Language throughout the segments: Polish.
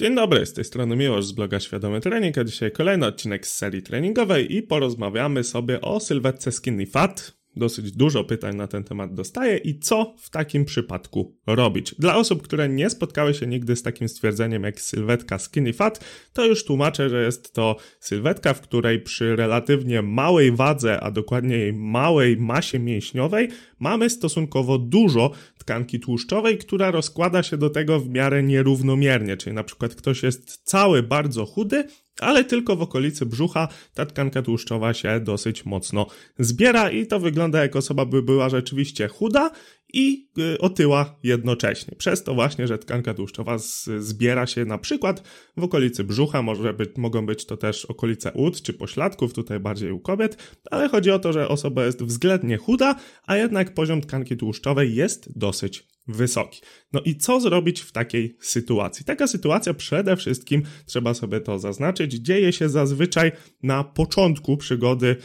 Dzień dobry, z tej strony Miłosz z bloga Świadomy Trening, a dzisiaj kolejny odcinek z serii treningowej i porozmawiamy sobie o sylwetce Skinny Fat, dosyć dużo pytań na ten temat dostaję i co w takim przypadku robić. Dla osób, które nie spotkały się nigdy z takim stwierdzeniem jak sylwetka skinny fat, to już tłumaczę, że jest to sylwetka, w której przy relatywnie małej wadze, a dokładniej małej masie mięśniowej, mamy stosunkowo dużo tkanki tłuszczowej, która rozkłada się do tego w miarę nierównomiernie, czyli na przykład ktoś jest cały bardzo chudy, ale tylko w okolicy brzucha. Ta tkanka tłuszczowa się dosyć mocno zbiera i to wygląda jak osoba by była rzeczywiście chuda i y, otyła jednocześnie. Przez to właśnie, że tkanka tłuszczowa zbiera się na przykład w okolicy brzucha, może być, mogą być to też okolice ud czy pośladków, tutaj bardziej u kobiet, ale chodzi o to, że osoba jest względnie chuda, a jednak poziom tkanki tłuszczowej jest dosyć wysoki. No i co zrobić w takiej sytuacji? Taka sytuacja przede wszystkim, trzeba sobie to zaznaczyć, dzieje się zazwyczaj na początku przygody,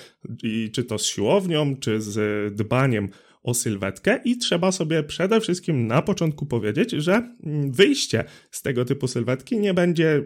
czy to z siłownią, czy z dbaniem o sylwetkę i trzeba sobie przede wszystkim na początku powiedzieć, że wyjście z tego typu sylwetki nie będzie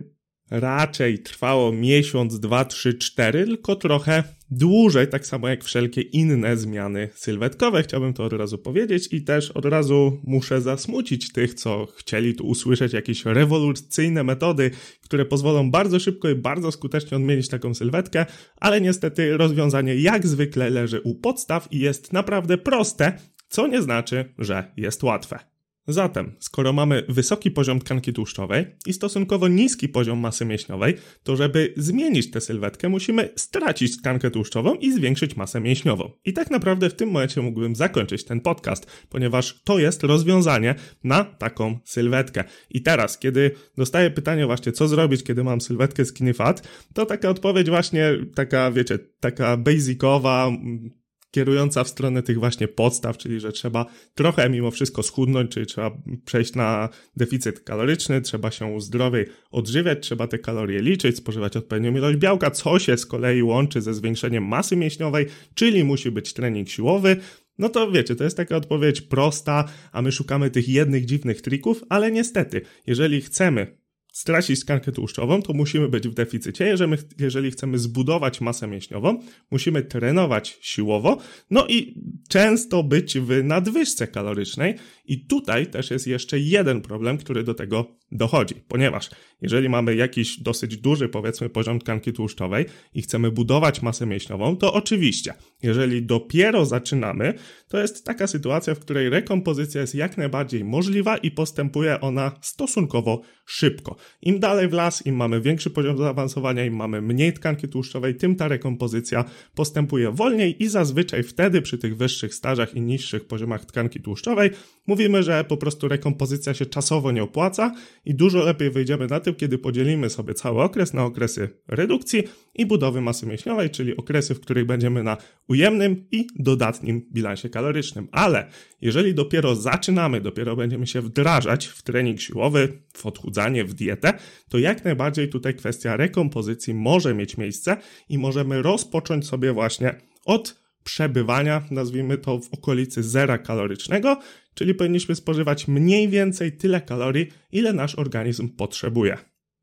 raczej trwało miesiąc, dwa, trzy, cztery, tylko trochę dłużej, tak samo jak wszelkie inne zmiany sylwetkowe. Chciałbym to od razu powiedzieć i też od razu muszę zasmucić tych, co chcieli tu usłyszeć jakieś rewolucyjne metody, które pozwolą bardzo szybko i bardzo skutecznie odmienić taką sylwetkę, ale niestety rozwiązanie jak zwykle leży u podstaw i jest naprawdę proste, co nie znaczy, że jest łatwe. Zatem, skoro mamy wysoki poziom tkanki tłuszczowej i stosunkowo niski poziom masy mięśniowej, to żeby zmienić tę sylwetkę, musimy stracić tkankę tłuszczową i zwiększyć masę mięśniową. I tak naprawdę w tym momencie mógłbym zakończyć ten podcast, ponieważ to jest rozwiązanie na taką sylwetkę. I teraz, kiedy dostaję pytanie właśnie, co zrobić, kiedy mam sylwetkę skinny fat, to taka odpowiedź właśnie taka, wiecie, taka basicowa, kierująca w stronę tych właśnie podstaw, czyli że trzeba trochę mimo wszystko schudnąć, czyli trzeba przejść na deficyt kaloryczny, trzeba się zdrowiej odżywiać, trzeba te kalorie liczyć, spożywać odpowiednią ilość białka, co się z kolei łączy ze zwiększeniem masy mięśniowej, czyli musi być trening siłowy. No to wiecie, to jest taka odpowiedź prosta, a my szukamy tych jednych dziwnych trików, ale niestety, jeżeli chcemy stracić tkankę tłuszczową, to musimy być w deficycie. Jeżeli, jeżeli chcemy zbudować masę mięśniową, musimy trenować siłowo, no i często być w nadwyżce kalorycznej. I tutaj też jest jeszcze jeden problem, który do tego dochodzi, ponieważ jeżeli mamy jakiś dosyć duży, powiedzmy, poziom tkanki tłuszczowej i chcemy budować masę mięśniową, to oczywiście, jeżeli dopiero zaczynamy, to jest taka sytuacja, w której rekompozycja jest jak najbardziej możliwa i postępuje ona stosunkowo szybko. Im dalej w las, im mamy większy poziom zaawansowania, im mamy mniej tkanki tłuszczowej, tym ta rekompozycja postępuje wolniej i zazwyczaj wtedy przy tych wyższych stażach i niższych poziomach tkanki tłuszczowej mówimy, że po prostu rekompozycja się czasowo nie opłaca i dużo lepiej wyjdziemy na tym, kiedy podzielimy sobie cały okres na okresy redukcji i budowy masy mięśniowej, czyli okresy, w których będziemy na ujemnym i dodatnim bilansie kalorycznym. Ale jeżeli dopiero zaczynamy, dopiero będziemy się wdrażać w trening siłowy, w odchudzanie, w dietę, to jak najbardziej tutaj kwestia rekompozycji może mieć miejsce i możemy rozpocząć sobie właśnie od przebywania, nazwijmy to w okolicy zera kalorycznego, czyli powinniśmy spożywać mniej więcej tyle kalorii, ile nasz organizm potrzebuje.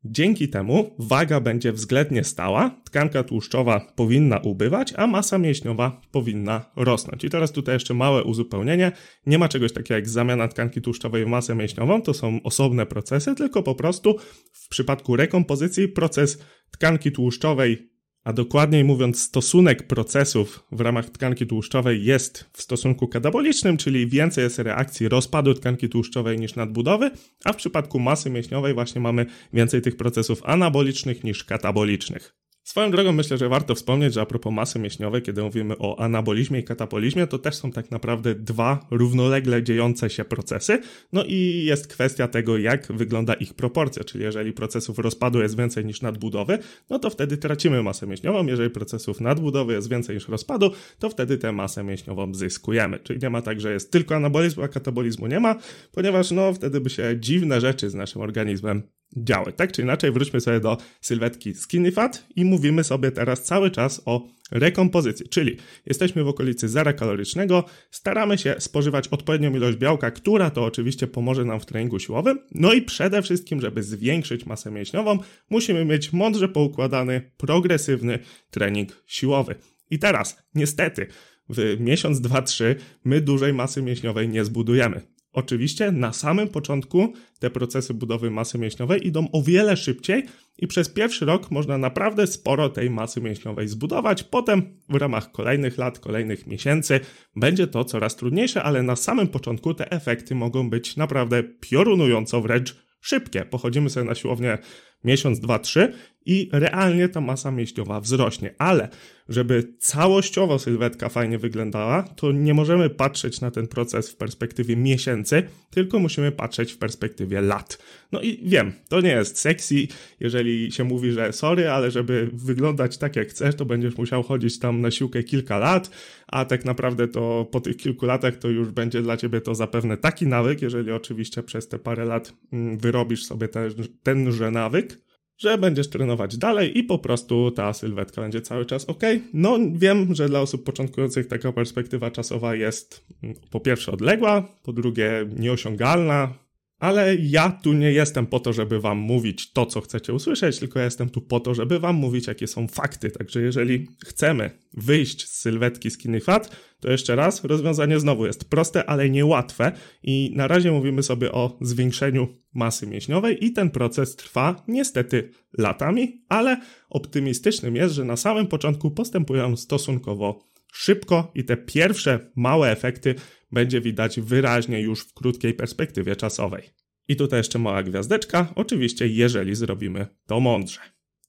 Dzięki temu waga będzie względnie stała, tkanka tłuszczowa powinna ubywać, a masa mięśniowa powinna rosnąć. I teraz tutaj jeszcze małe uzupełnienie. Nie ma czegoś takiego jak zamiana tkanki tłuszczowej w masę mięśniową, to są osobne procesy, tylko po prostu w przypadku rekompozycji proces tkanki tłuszczowej a dokładniej mówiąc, stosunek procesów w ramach tkanki tłuszczowej jest w stosunku katabolicznym, czyli więcej jest reakcji rozpadu tkanki tłuszczowej niż nadbudowy, a w przypadku masy mięśniowej właśnie mamy więcej tych procesów anabolicznych niż katabolicznych. Swoją drogą myślę, że warto wspomnieć, że a propos masy mięśniowej, kiedy mówimy o anabolizmie i katabolizmie, to też są tak naprawdę dwa równolegle dziejące się procesy. No i jest kwestia tego, jak wygląda ich proporcja, czyli jeżeli procesów rozpadu jest więcej niż nadbudowy, no to wtedy tracimy masę mięśniową, jeżeli procesów nadbudowy jest więcej niż rozpadu, to wtedy tę masę mięśniową zyskujemy. Czyli nie ma tak, że jest tylko anabolizm, a katabolizmu nie ma, ponieważ no wtedy by się dziwne rzeczy z naszym organizmem działać. Tak czy inaczej, wróćmy sobie do sylwetki Skinny Fat i mówimy sobie teraz cały czas o rekompozycji, czyli jesteśmy w okolicy zera kalorycznego, staramy się spożywać odpowiednią ilość białka, która to oczywiście pomoże nam w treningu siłowym, no i przede wszystkim, żeby zwiększyć masę mięśniową, musimy mieć mądrze poukładany, progresywny trening siłowy. I teraz, niestety, w miesiąc, dwa, trzy my dużej masy mięśniowej nie zbudujemy. Oczywiście na samym początku te procesy budowy masy mięśniowej idą o wiele szybciej i przez pierwszy rok można naprawdę sporo tej masy mięśniowej zbudować. Potem w ramach kolejnych lat, kolejnych miesięcy będzie to coraz trudniejsze, ale na samym początku te efekty mogą być naprawdę piorunująco wręcz szybkie. Pochodzimy sobie na siłownię miesiąc, dwa, trzy i realnie ta masa mięśniowa wzrośnie. Ale żeby całościowo sylwetka fajnie wyglądała, to nie możemy patrzeć na ten proces w perspektywie miesięcy, tylko musimy patrzeć w perspektywie lat. No i wiem, to nie jest sexy, jeżeli się mówi, że sorry, ale żeby wyglądać tak jak chcesz, to będziesz musiał chodzić tam na siłkę kilka lat, a tak naprawdę to po tych kilku latach to już będzie dla ciebie to zapewne taki nawyk, jeżeli oczywiście przez te parę lat mm, wyrobisz sobie ten, tenże nawyk, że będziesz trenować dalej i po prostu ta sylwetka będzie cały czas ok. No wiem, że dla osób początkujących taka perspektywa czasowa jest mm, po pierwsze odległa, po drugie nieosiągalna, ale ja tu nie jestem po to, żeby wam mówić to, co chcecie usłyszeć, tylko jestem tu po to, żeby wam mówić, jakie są fakty. Także jeżeli chcemy wyjść z sylwetki skinny fat, to jeszcze raz, rozwiązanie znowu jest proste, ale niełatwe i na razie mówimy sobie o zwiększeniu masy mięśniowej i ten proces trwa niestety latami, ale optymistycznym jest, że na samym początku postępują stosunkowo szybko i te pierwsze małe efekty będzie widać wyraźnie już w krótkiej perspektywie czasowej. I tutaj jeszcze mała gwiazdeczka, oczywiście jeżeli zrobimy to mądrze.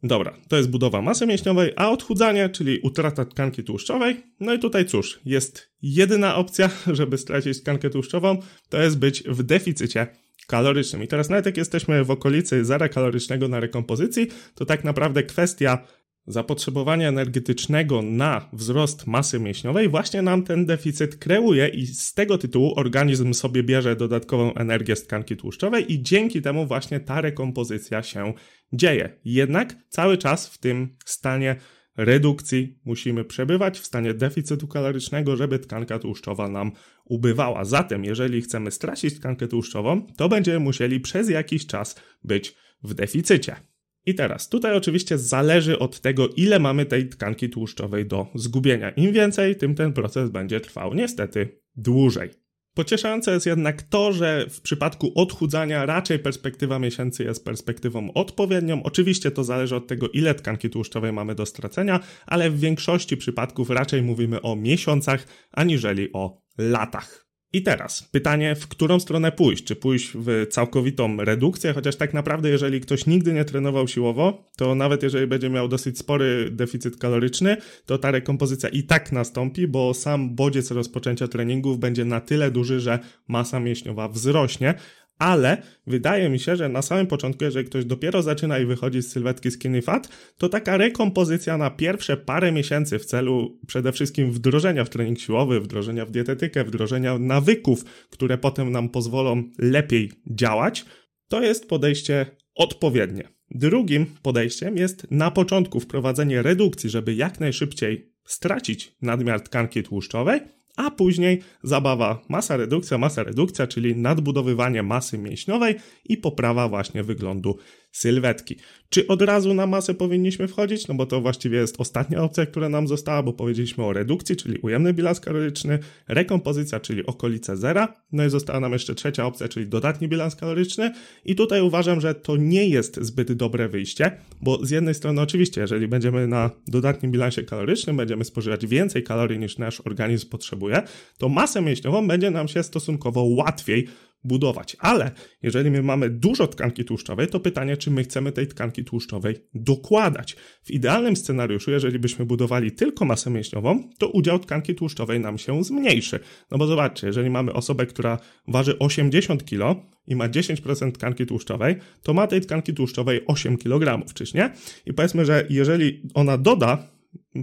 Dobra, to jest budowa masy mięśniowej, a odchudzanie, czyli utrata tkanki tłuszczowej. No i tutaj cóż, jest jedyna opcja, żeby stracić tkankę tłuszczową, to jest być w deficycie kalorycznym. I teraz nawet jak jesteśmy w okolicy zera kalorycznego na rekompozycji, to tak naprawdę kwestia zapotrzebowania energetycznego na wzrost masy mięśniowej właśnie nam ten deficyt kreuje i z tego tytułu organizm sobie bierze dodatkową energię z tkanki tłuszczowej i dzięki temu właśnie ta rekompozycja się dzieje. Jednak cały czas w tym stanie redukcji musimy przebywać w stanie deficytu kalorycznego, żeby tkanka tłuszczowa nam ubywała. Zatem, jeżeli chcemy stracić tkankę tłuszczową, to będziemy musieli przez jakiś czas być w deficycie. I teraz, tutaj oczywiście zależy od tego, ile mamy tej tkanki tłuszczowej do zgubienia. Im więcej, tym ten proces będzie trwał niestety dłużej. Pocieszające jest jednak to, że w przypadku odchudzania raczej perspektywa miesięcy jest perspektywą odpowiednią. Oczywiście to zależy od tego, ile tkanki tłuszczowej mamy do stracenia, ale w większości przypadków raczej mówimy o miesiącach, aniżeli o latach. I teraz pytanie, w którą stronę pójść? Czy pójść w całkowitą redukcję? Chociaż tak naprawdę, jeżeli ktoś nigdy nie trenował siłowo, to nawet jeżeli będzie miał dosyć spory deficyt kaloryczny, to ta rekompozycja i tak nastąpi, bo sam bodziec rozpoczęcia treningów będzie na tyle duży, że masa mięśniowa wzrośnie, ale wydaje mi się, że na samym początku, jeżeli ktoś dopiero zaczyna i wychodzi z sylwetki skinny fat, to taka rekompozycja na pierwsze parę miesięcy w celu przede wszystkim wdrożenia w trening siłowy, wdrożenia w dietetykę, wdrożenia nawyków, które potem nam pozwolą lepiej działać, to jest podejście odpowiednie. Drugim podejściem jest na początku wprowadzenie redukcji, żeby jak najszybciej stracić nadmiar tkanki tłuszczowej, a później zabawa masa redukcja, masa redukcja, czyli nadbudowywanie masy mięśniowej i poprawa właśnie wyglądu sylwetki. Czy od razu na masę powinniśmy wchodzić? No bo to właściwie jest ostatnia opcja, która nam została, bo powiedzieliśmy o redukcji, czyli ujemny bilans kaloryczny, rekompozycja, czyli okolice zera, no i została nam jeszcze trzecia opcja, czyli dodatni bilans kaloryczny i tutaj uważam, że to nie jest zbyt dobre wyjście, bo z jednej strony oczywiście, jeżeli będziemy na dodatnim bilansie kalorycznym, będziemy spożywać więcej kalorii niż nasz organizm potrzebuje, to masę mięśniową będzie nam się stosunkowo łatwiej budować. Ale jeżeli my mamy dużo tkanki tłuszczowej, to pytanie, czy my chcemy tej tkanki tłuszczowej dokładać. W idealnym scenariuszu, jeżeli byśmy budowali tylko masę mięśniową, to udział tkanki tłuszczowej nam się zmniejszy. No bo zobaczcie, jeżeli mamy osobę, która waży 80 kg i ma 10% tkanki tłuszczowej, to ma tej tkanki tłuszczowej 8 kg, czyż nie? I powiedzmy, że jeżeli ona doda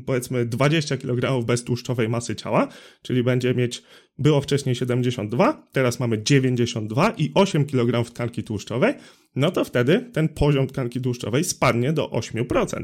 powiedzmy 20 kg beztłuszczowej masy ciała, czyli będzie mieć, było wcześniej 72, teraz mamy 92 i 8 kg tkanki tłuszczowej, no to wtedy ten poziom tkanki tłuszczowej spadnie do 8%.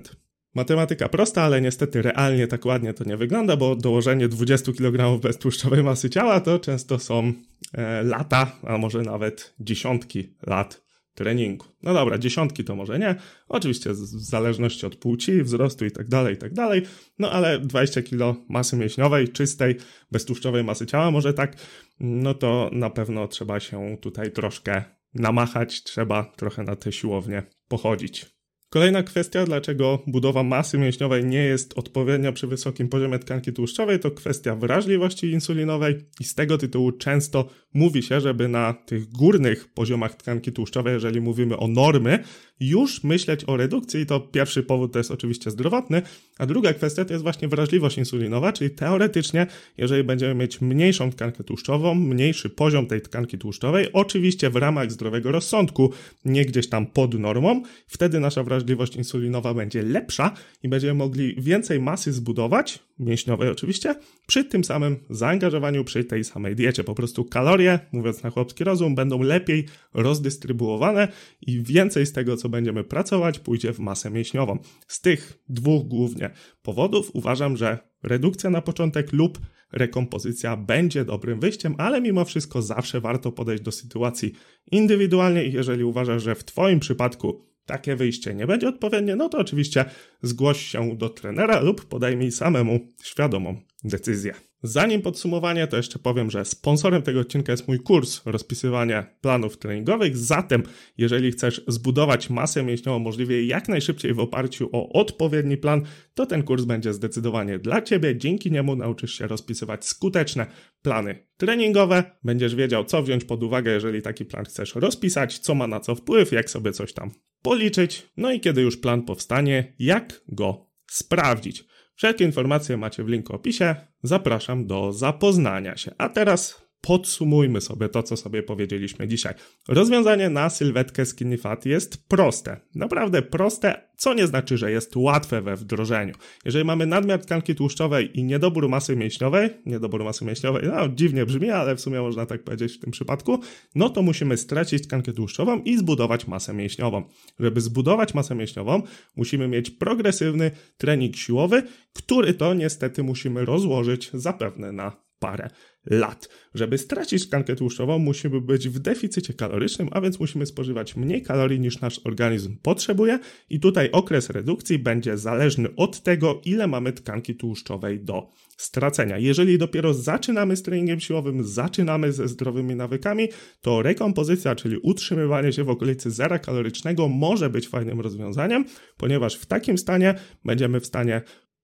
Matematyka prosta, ale niestety realnie tak ładnie to nie wygląda, bo dołożenie 20 kg beztłuszczowej masy ciała to często są e, lata, a może nawet dziesiątki lat treningu. No dobra, dziesiątki to może nie, oczywiście w zależności od płci, wzrostu i tak dalej, i tak dalej, no ale 20 kg masy mięśniowej, czystej, beztłuszczowej masy ciała, może tak, no to na pewno trzeba się tutaj troszkę namachać, trzeba trochę na te siłownie pochodzić. Kolejna kwestia, dlaczego budowa masy mięśniowej nie jest odpowiednia przy wysokim poziomie tkanki tłuszczowej, to kwestia wrażliwości insulinowej i z tego tytułu często mówi się, żeby na tych górnych poziomach tkanki tłuszczowej, jeżeli mówimy o normy, już myśleć o redukcji. I to pierwszy powód to jest oczywiście zdrowotny, a druga kwestia to jest właśnie wrażliwość insulinowa, czyli teoretycznie, jeżeli będziemy mieć mniejszą tkankę tłuszczową, mniejszy poziom tej tkanki tłuszczowej, oczywiście w ramach zdrowego rozsądku, nie gdzieś tam pod normą, wtedy nasza wrażliwość insulinowa będzie lepsza i będziemy mogli więcej masy zbudować, mięśniowej oczywiście, przy tym samym zaangażowaniu przy tej samej diecie. Po prostu kalorie, mówiąc na chłopski rozum, będą lepiej rozdystrybuowane i więcej z tego, co będziemy pracować, pójdzie w masę mięśniową. Z tych dwóch głównie powodów uważam, że redukcja na początek lub rekompozycja będzie dobrym wyjściem, ale mimo wszystko zawsze warto podejść do sytuacji indywidualnie i jeżeli uważasz, że w Twoim przypadku takie wyjście nie będzie odpowiednie, no to oczywiście zgłoś się do trenera lub podaj samemu świadomą decyzję. Zanim podsumowanie, to jeszcze powiem, że sponsorem tego odcinka jest mój kurs rozpisywania planów treningowych. Zatem, jeżeli chcesz zbudować masę mięśniową możliwie jak najszybciej w oparciu o odpowiedni plan, to ten kurs będzie zdecydowanie dla Ciebie. Dzięki niemu nauczysz się rozpisywać skuteczne plany treningowe. Będziesz wiedział, co wziąć pod uwagę, jeżeli taki plan chcesz rozpisać, co ma na co wpływ, jak sobie coś tam policzyć. No i kiedy już plan powstanie, jak go sprawdzić. Wszelkie informacje macie w linku opisie. Zapraszam do zapoznania się. A teraz podsumujmy sobie to, co sobie powiedzieliśmy dzisiaj. Rozwiązanie na sylwetkę Skinny Fat jest proste. Naprawdę proste, co nie znaczy, że jest łatwe we wdrożeniu. Jeżeli mamy nadmiar tkanki tłuszczowej i niedobór masy mięśniowej, niedobór masy mięśniowej, no dziwnie brzmi, ale w sumie można tak powiedzieć w tym przypadku, no to musimy stracić tkankę tłuszczową i zbudować masę mięśniową. Żeby zbudować masę mięśniową, musimy mieć progresywny trening siłowy, który to niestety musimy rozłożyć zapewne na parę lat. Żeby stracić tkankę tłuszczową, musimy być w deficycie kalorycznym, a więc musimy spożywać mniej kalorii niż nasz organizm potrzebuje i tutaj okres redukcji będzie zależny od tego, ile mamy tkanki tłuszczowej do stracenia. Jeżeli dopiero zaczynamy z treningiem siłowym, zaczynamy ze zdrowymi nawykami, to rekompozycja, czyli utrzymywanie się w okolicy zera kalorycznego może być fajnym rozwiązaniem, ponieważ w takim stanie będziemy w stanie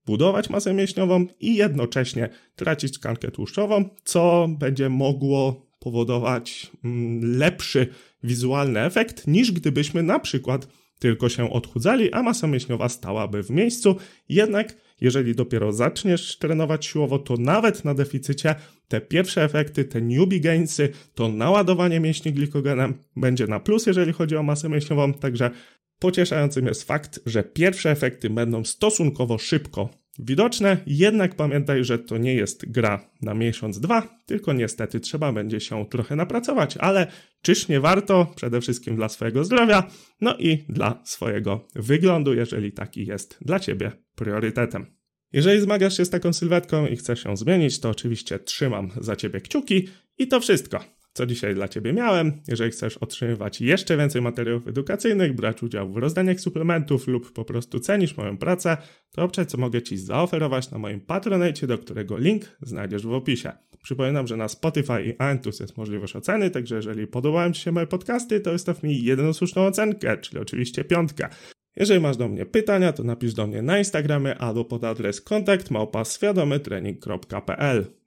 budować masę mięśniową i jednocześnie tracić tkankę tłuszczową, co będzie mogło powodować mm, lepszy wizualny efekt niż gdybyśmy na przykład tylko się odchudzali, a masa mięśniowa stałaby w miejscu. Jednak jeżeli dopiero zaczniesz trenować siłowo, to nawet na deficycie te pierwsze efekty, te newbie gainsy, to naładowanie mięśni glikogenem będzie na plus, jeżeli chodzi o masę mięśniową, także Pocieszającym jest fakt, że pierwsze efekty będą stosunkowo szybko widoczne, jednak pamiętaj, że to nie jest gra na miesiąc, dwa, tylko niestety trzeba będzie się trochę napracować, ale czyż nie warto? Przede wszystkim dla swojego zdrowia, no i dla swojego wyglądu, jeżeli taki jest dla Ciebie priorytetem. Jeżeli zmagasz się z taką sylwetką i chcesz ją zmienić, to oczywiście trzymam za Ciebie kciuki i to wszystko co dzisiaj dla Ciebie miałem. Jeżeli chcesz otrzymywać jeszcze więcej materiałów edukacyjnych, brać udział w rozdaniach suplementów lub po prostu cenisz moją pracę, to obczaj, co mogę Ci zaoferować na moim Patronite, do którego link znajdziesz w opisie. Przypominam, że na Spotify i iTunes jest możliwość oceny, także jeżeli podobają Ci się moje podcasty, to wystaw mi jedną słuszną ocenkę, czyli oczywiście piątkę. Jeżeli masz do mnie pytania, to napisz do mnie na Instagramie albo pod adres kontakt małpa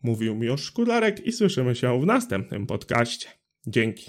Mówił mi Szkularek i słyszymy się w następnym podcaście. Dzięki.